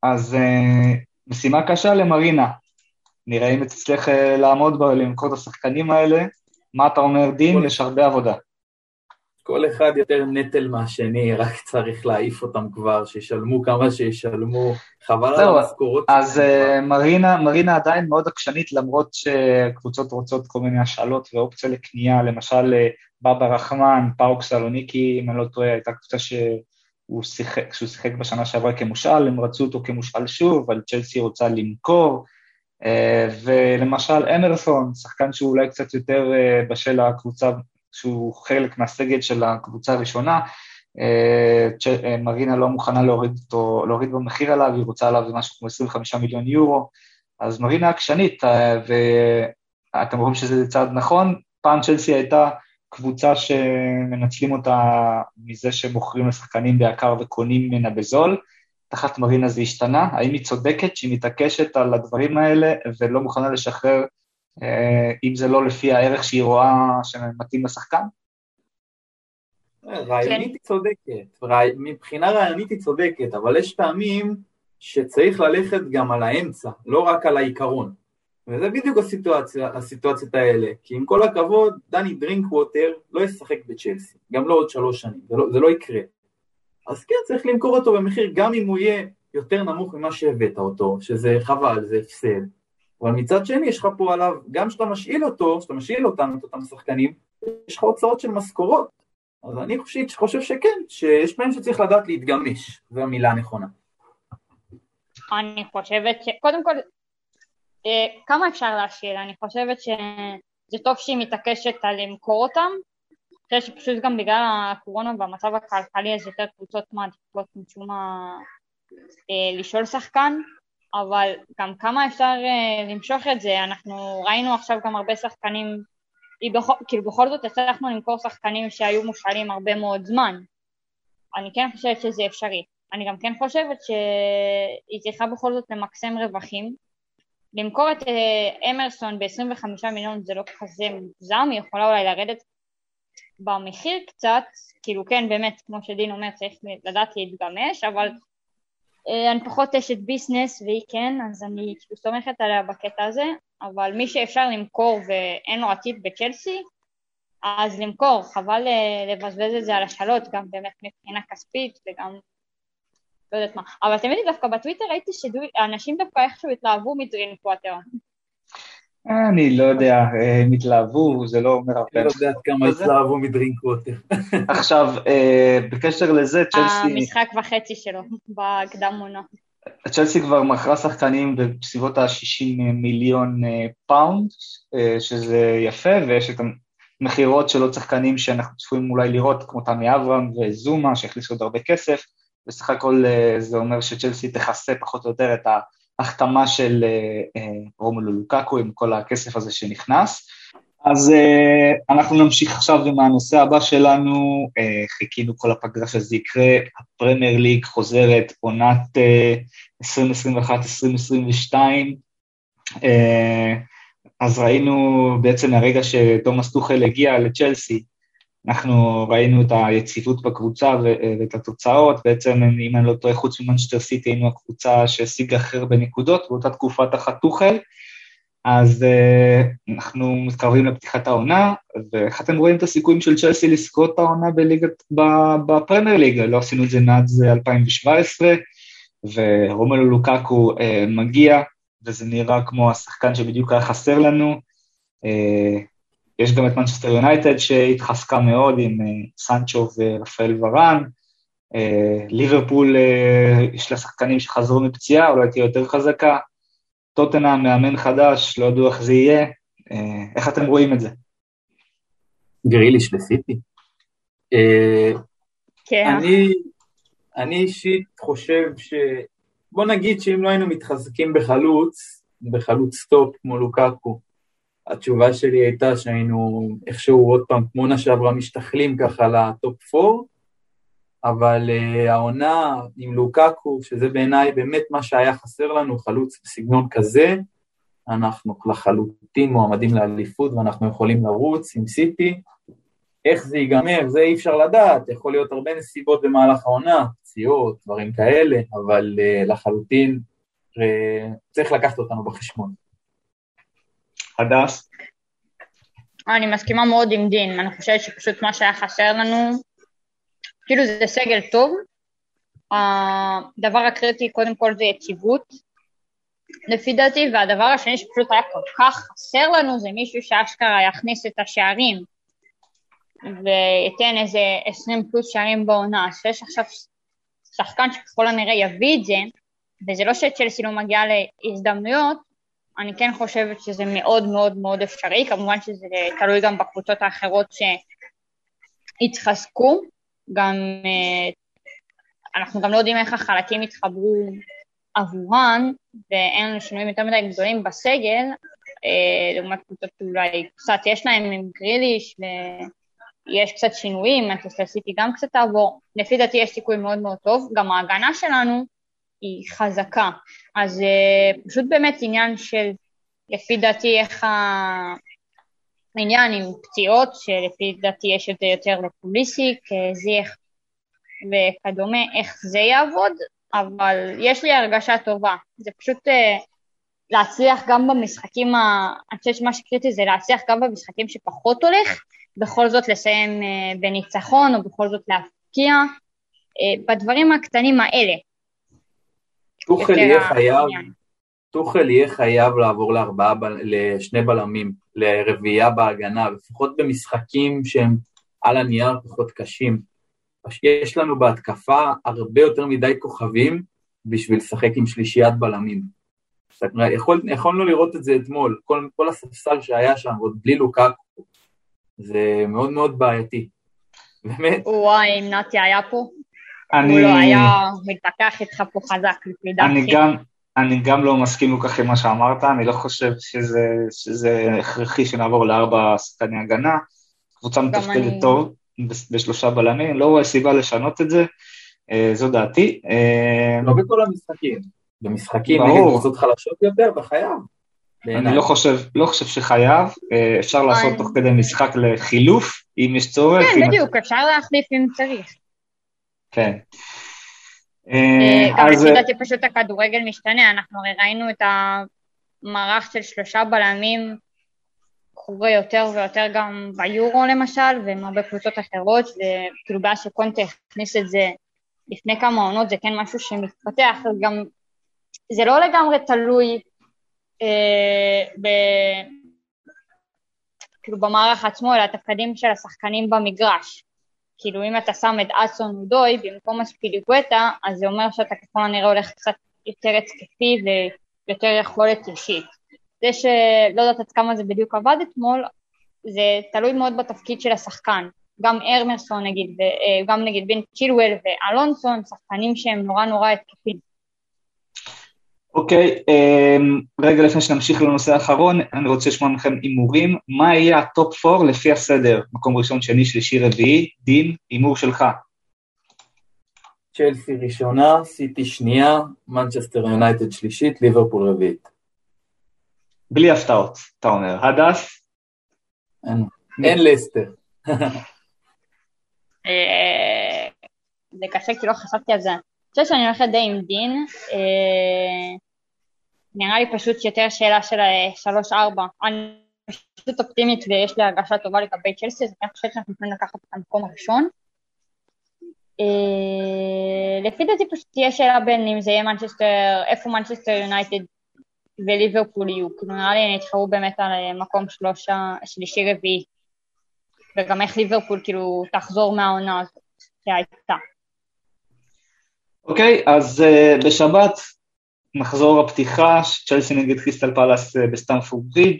אז משימה קשה למרינה. נראה אם תצליח לעמוד בה, למכור את השחקנים האלה. מה אתה אומר, דין? יש הרבה עבודה. כל אחד יותר נטל מהשני, רק צריך להעיף אותם כבר, שישלמו כמה שישלמו, חבל על המשכורות. אז uh, מרינה, מרינה עדיין מאוד עקשנית, למרות שקבוצות רוצות כל מיני השאלות ואופציה לקנייה, למשל אה, בבא רחמן, פאוק סלוניקי, אם אני לא טועה, הייתה קבוצה שהוא שיחק, שהוא שיחק בשנה שעברה כמושאל, הם רצו אותו כמושאל שוב, אבל צ'לסי רוצה למכור. Uh, ולמשל אמרסון, שחקן שהוא אולי קצת יותר בשל הקבוצה שהוא חלק מהסגל של הקבוצה הראשונה, אה, אה, מרינה לא מוכנה להוריד אותו, להוריד במחיר עליו, היא רוצה עליו משהו כמו 25 מיליון יורו, אז מרינה עקשנית, אה, ואתם רואים שזה צעד נכון, פעם צ'לסי הייתה קבוצה שמנצלים אותה מזה שמוכרים לשחקנים ביקר וקונים ממנה בזול, תחת מרינה זה השתנה, האם היא צודקת שהיא מתעקשת על הדברים האלה ולא מוכנה לשחרר אם זה לא לפי הערך שהיא רואה שמתאים לשחקן? רעיונית היא צודקת, מבחינה רעיונית היא צודקת, אבל יש פעמים שצריך ללכת גם על האמצע, לא רק על העיקרון. וזה בדיוק הסיטואציות האלה, כי עם כל הכבוד, דני דרינק ווטר לא ישחק בצ'לסי, גם לא עוד שלוש שנים, לא, זה לא יקרה. אז כן, צריך למכור אותו במחיר, גם אם הוא יהיה יותר נמוך ממה שהבאת אותו, שזה חבל, זה הפסד. אבל מצד שני יש לך פה עליו, גם כשאתה משאיל אותו, כשאתה משאיל אותם, את אותם שחקנים, יש לך הוצאות של משכורות. אז אני חושב, חושב שכן, שיש פעמים שצריך לדעת להתגמש, זו המילה הנכונה. אני חושבת ש... קודם כל, אה, כמה אפשר להשאיל? אני חושבת שזה טוב שהיא מתעקשת על למכור אותם. אני חושבת שפשוט גם בגלל הקורונה והמצב הכלכלי אז יותר קבוצות מעדיפות משום מה אה, לשאול שחקן. אבל גם כמה אפשר uh, למשוך את זה, אנחנו ראינו עכשיו גם הרבה שחקנים, בכל, כאילו בכל זאת הצלחנו למכור שחקנים שהיו מושאלים הרבה מאוד זמן, אני כן חושבת שזה אפשרי, אני גם כן חושבת שהיא צריכה בכל זאת למקסם רווחים, למכור את uh, אמרסון ב-25 מיליון זה לא כזה מוגזם, היא יכולה אולי לרדת במחיר קצת, כאילו כן באמת כמו שדין אומר צריך לדעת להתגמש, אבל אני פחות אשת ביזנס והיא כן, אז אני כאילו סומכת עליה בקטע הזה, אבל מי שאפשר למכור ואין לו עתיד בצ'לסי, אז למכור, חבל אה, לבזבז את זה על השאלות, גם באמת מבחינה כספית וגם לא יודעת מה. אבל תמיד דווקא בטוויטר ראיתי שאנשים דווקא איכשהו התלהבו מדרינק ווטר. אני לא יודע, הם התלהבו, זה לא אומר הרבה. אני לא יודע כמה התלהבו מדרינק ווטר. עכשיו, אה, בקשר לזה, צ'לסי... המשחק וחצי שלו, בקדם עונה. צ'לסי כבר מכרה שחקנים בסביבות ה-60 מיליון אה, פאונד, אה, שזה יפה, ויש את המכירות של עוד שחקנים שאנחנו צפויים אולי לראות, כמו תמי אברהם וזומה, שהכניסו עוד הרבה כסף, בסך הכל זה אומר שצ'לסי תכסה פחות או יותר את ה... החתמה של אה, אה, רומולו לוקקו עם כל הכסף הזה שנכנס. אז uh, אנחנו נמשיך עכשיו עם הנושא הבא שלנו, חיכינו כל הפגרה שזה יקרה, הפרמייר ליג חוזרת, עונת uh, 2021-2022, uh, אז ראינו בעצם מהרגע שתומאס טוחל הגיע לצ'לסי, אנחנו ראינו את היציבות בקבוצה ואת התוצאות, בעצם אם אני לא טועה, חוץ ממנצ'סטר סיטי היינו הקבוצה שהשיגה הכי הרבה נקודות באותה תקופה תחת טוחל, אז uh, אנחנו מתקרבים לפתיחת העונה, ואיך אתם רואים את הסיכויים של צ'לסי לזכות את העונה בפרמייר ליגה, לא עשינו את זה מאז 2017, ורומלו לוקקו uh, מגיע, וזה נראה כמו השחקן שבדיוק היה חסר לנו, יש גם את מנצ'סטר יונייטד שהתחזקה מאוד עם אה, סנצ'ו ורפאל ורן. אה, ליברפול, אה, יש לה שחקנים שחזרו מפציעה, אולי תהיה יותר חזקה. טוטנה, מאמן חדש, לא ידעו איך זה יהיה. איך אתם רואים את זה? גריליש לסיטי. כן. אני אישית חושב ש... בוא נגיד שאם לא היינו מתחזקים בחלוץ, בחלוץ top כמו לוקאקו, התשובה שלי הייתה שהיינו איכשהו עוד פעם, כמו עונה שעברה, משתחלים ככה ל top 4, אבל uh, העונה עם לוקאקו, שזה בעיניי באמת מה שהיה חסר לנו, חלוץ בסגנון כזה, אנחנו לחלוטין מועמדים לאליפות ואנחנו יכולים לרוץ עם סיטי, איך זה ייגמר, זה אי אפשר לדעת, יכול להיות הרבה נסיבות במהלך העונה, פציעות, דברים כאלה, אבל uh, לחלוטין uh, צריך לקחת אותנו בחשבון. הדס? אני מסכימה מאוד עם דין, אני חושבת שפשוט מה שהיה חסר לנו, כאילו זה סגל טוב, הדבר הקריטי קודם כל זה יציבות, לפי דעתי, והדבר השני שפשוט היה כל כך חסר לנו זה מישהו שאשכרה יכניס את השערים וייתן איזה 20 פלוס שערים בעונה, אז שיש עכשיו שחקן שככל הנראה יביא את זה, וזה לא שצ'לסי לא מגיעה להזדמנויות, אני כן חושבת שזה מאוד מאוד מאוד אפשרי, כמובן שזה תלוי גם בקבוצות האחרות שהתחזקו, גם אה, אנחנו גם לא יודעים איך החלקים יתחברו עבורן, ואין לנו שינויים יותר מדי גדולים בסגל, אה, לעומת קבוצות שאולי קצת יש להם עם גריליש, ויש קצת שינויים, מנצ'סטר סיטי גם קצת תעבור, לפי דעתי יש סיכוי מאוד מאוד טוב, גם ההגנה שלנו היא חזקה, אז אה, פשוט באמת עניין של, לפי דעתי, איך העניין עם פציעות, שלפי דעתי יש את זה יותר לפוליסיק, זיח וכדומה, איך זה יעבוד, אבל יש לי הרגשה טובה. זה פשוט uh, להצליח גם במשחקים, ה... אני חושבת שמה שקריטי זה להצליח גם במשחקים שפחות הולך, בכל זאת לסיים uh, בניצחון, או בכל זאת להפקיע, בדברים הקטנים האלה. טוחל יהיה חייב, טוחל יהיה חייב לעבור לארבעה, לשני בלמים, לרביעייה בהגנה, לפחות במשחקים שהם על הנייר פחות קשים. יש לנו בהתקפה הרבה יותר מדי כוכבים בשביל לשחק עם שלישיית בלמים. יכול, יכולנו לראות את זה אתמול, כל, כל הספסל שהיה שם, עוד בלי לוקקו, זה מאוד מאוד בעייתי. באמת. וואי, אם נתי היה פה, אני... הוא לא היה מתווכח איתך פה חזק, לפי דעתי. אני גם, אני גם לא מסכים כל כך עם מה שאמרת, אני לא חושב שזה, שזה הכרחי שנעבור לארבע שחקני הגנה. קבוצה מתפקדת אני... טוב, בשלושה בלמים, לא רואה סיבה לשנות את זה, אה, זו דעתי. אה, לא בכל המשחקים, במשחקים נגד קבוצות חלשות יותר, וחייב. אני לא חושב, לא חושב שחייב, אה, אפשר לעשות תוך כדי משחק לחילוף, אם יש צורך. כן, בדיוק, אפשר להחליף אם צריך. כן. גם לפי דעתי פשוט הכדורגל משתנה, אנחנו הרי ראינו את המערך של שלושה בלמים קורה יותר ויותר גם ביורו למשל, ועם הרבה קבוצות אחרות, וכאילו בעיה שקונטה הכניס את זה לפני כמה עונות, זה כן משהו שמתפתח, גם זה לא לגמרי תלוי אה, ב... כאילו במערך עצמו, אלא התפקדים של השחקנים במגרש. כאילו אם אתה שם את אסון אודוי במקום אספיליגואטה, אז זה אומר שאתה ככל הנראה הולך קצת יותר התקפי ויותר יכולת אישית. זה שלא יודעת עד כמה זה בדיוק עבד אתמול, זה תלוי מאוד בתפקיד של השחקן. גם אמרסון נגיד, וגם אה, נגיד בין צ'ילואל ואלונסו הם שחקנים שהם נורא נורא התקפים. אוקיי, okay, אמ, um, רגע לפני שנמשיך לנושא האחרון, אני רוצה לשמוע מכם הימורים. מה יהיה הטופ 4 לפי הסדר? מקום ראשון, שני, שלישי, רביעי. דין, הימור שלך. צ'לסי ראשונה, סיטי שנייה, מנצ'סטר יונייטד שלישית, ליברפול רביעית. בלי הפתעות, אתה אומר. הדס? אין לסטר. אה, זה קשה כי לא חשבתי על זה. חושבת שאני הולכת די עם דין. אה, נראה לי פשוט יותר שאלה של שלוש-ארבע. אני פשוט אופטימית ויש לי הרגשה טובה לגבי צ'לסי, אז אני חושבת שאנחנו יכולים לקחת את המקום הראשון. אה, לפי דעתי פשוט תהיה שאלה בין אם זה יהיה מנצ'סטר, איפה מנצ'סטר יונייטד וליברפול יהיו, כאילו נראה לי הם יתחרו באמת על אה, מקום שלושה, שלישי רביעי, וגם איך ליברפול כאילו תחזור מהעונה הזאת שהייתה. אוקיי, okay, אז uh, בשבת מחזור הפתיחה, צ'לסי נגד קריסטל פאלאס uh, בסטנפורד ברידג'.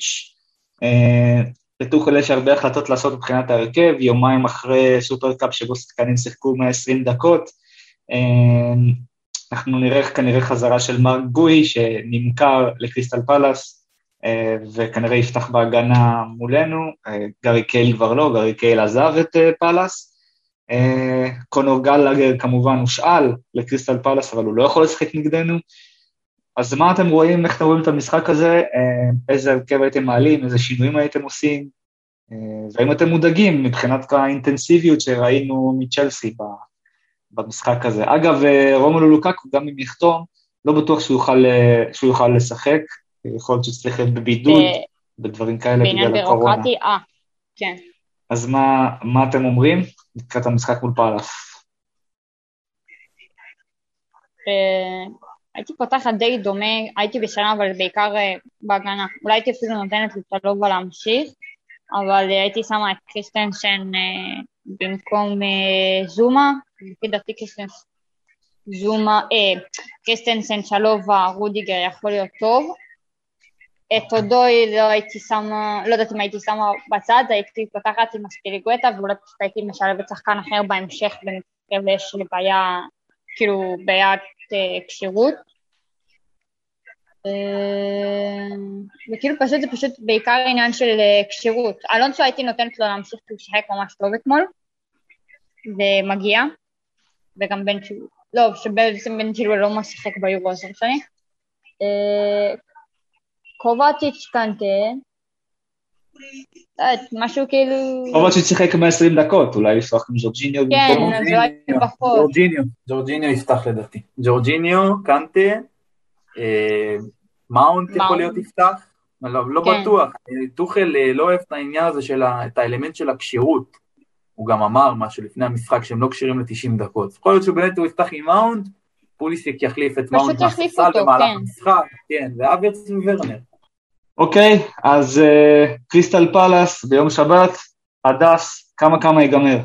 לטוחל יש הרבה החלטות לעשות מבחינת ההרכב, יומיים אחרי סופרקאפ שבו שחקנים שיחקו 120 דקות. Uh, אנחנו נראה כנראה חזרה של מרק גוי, שנמכר לקריסטל פלאס, אה, וכנראה יפתח בהגנה מולנו. אה, גארי קייל כבר לא, גארי קייל עזב את אה, פלאס. קונור גלגר כמובן הושאל לקריסטל פלאס, אבל הוא לא יכול לשחק נגדנו. אז מה אתם רואים, איך אתם רואים את המשחק הזה, איזה הרכב הייתם מעלים, איזה שינויים הייתם עושים, והאם אתם מודאגים מבחינת האינטנסיביות שראינו מצ'לסי במשחק הזה. אגב, רומלו לוקקו, גם אם יחתום, לא בטוח שהוא יוכל, שהוא יוכל לשחק, יכול להיות שצריך להיות בבידוד, בדברים כאלה בגלל הקורונה. בעניין בירוקרטי, אה, כן. אז מה, מה אתם אומרים לקראת המשחק מול פאלאס? אה, הייתי פותחת די דומה, הייתי בשנה אבל בעיקר אה, בהגנה. אולי הייתי אפילו נותנת לטלובה להמשיך, אבל הייתי שמה את קריסטנסן במקום זומה, לפי דעתי קריסטנסן זומה, קריסטנסן צ'לובה, רודיגר יכול להיות טוב. את אודוי לא הייתי שמה, לא יודעת אם הייתי שמה בצד, הייתי פותחת עם אספיליקואטה ואולי פשוט הייתי משלבת שחקן אחר בהמשך ויש לי בעיה, כאילו בעיית אה, כשירות. אה, וכאילו פשוט זה פשוט בעיקר עניין של אה, כשירות. אלונסו הייתי נותנת לו להמשיך שיחק ממש טוב אתמול, ומגיע, וגם בן לא, שבעצם בן צ'ילו לא משחק ביורו, אז לא משנה. קובצ'יץ' קנטה, משהו כאילו... קובצ'יץ' שיחק 120 דקות, אולי לפתוח עם ג'ורג'יניו כן, אז אולי פחות. ג'ורג'יניו, ג'ורג'יניו יפתח לדעתי. ג'ורג'יניו, קנטה, אה, מאונט יכול להיות יפתח, לא, לא כן. בטוח. טוחל אה, לא אוהב את העניין הזה של את האלמנט של הכשירות. הוא גם אמר משהו לפני המשחק שהם לא כשירים ל-90 דקות. יכול להיות שבאמת הוא יפתח עם מאונט, פוליסיק יחליף את מאונט מהספסל במהלך כן. המשחק, כן, והאברץ וורנר. אוקיי, אז uh, קריסטל פלאס ביום שבת, הדס, כמה כמה ייגמר?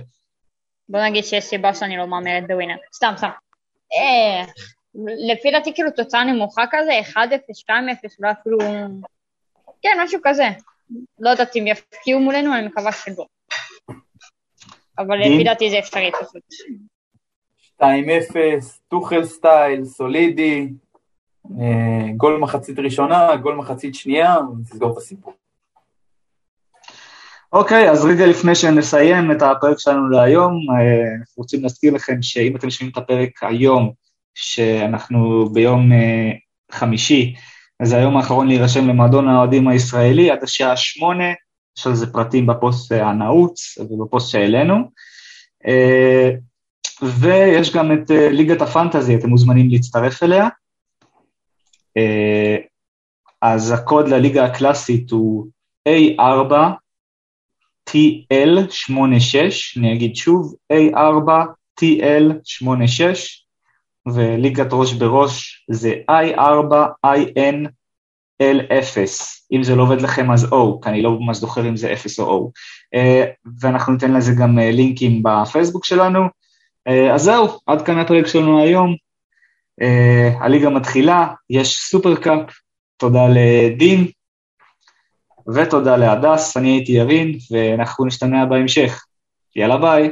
בוא נגיד שיש סיבה שאני לא מהמרת בווינר, סתם סתם. אה, לפי דעתי כאילו תוצאה נמוכה כזה, 1-0, 2-0, לא אפילו... כן, משהו כזה. לא יודעת אם יפקיעו מולנו, אני מקווה שלא. אבל לפי דעתי זה אפשרי פשוט. 2-0, טוחל סטייל, סולידי, אה, גול מחצית ראשונה, גול מחצית שנייה, נסגור את הסיפור. אוקיי, okay, אז רגע לפני שנסיים את הפרק שלנו להיום, אה, אנחנו רוצים להזכיר לכם שאם אתם שומעים את הפרק היום, שאנחנו ביום אה, חמישי, אז זה היום האחרון להירשם למועדון האוהדים הישראלי עד השעה שמונה, יש על זה פרטים בפוסט הנעוץ ובפוסט שהעלינו. ויש גם את ליגת הפנטזי, אתם מוזמנים להצטרף אליה. אה, אז הקוד לליגה הקלאסית הוא A4TL86, אני אגיד שוב, A4TL86, וליגת ראש בראש זה I4INL0. אם זה לא עובד לכם אז O, כי אני לא ממש זוכר אם זה 0 או O. אה, ואנחנו ניתן לזה גם אה, לינקים בפייסבוק שלנו. אז זהו, עד כאן הפרק שלנו היום. Uh, הליגה מתחילה, יש סופרקאפ, תודה לדין ותודה להדס, אני הייתי ירין ואנחנו נשתמע בהמשך. יאללה ביי.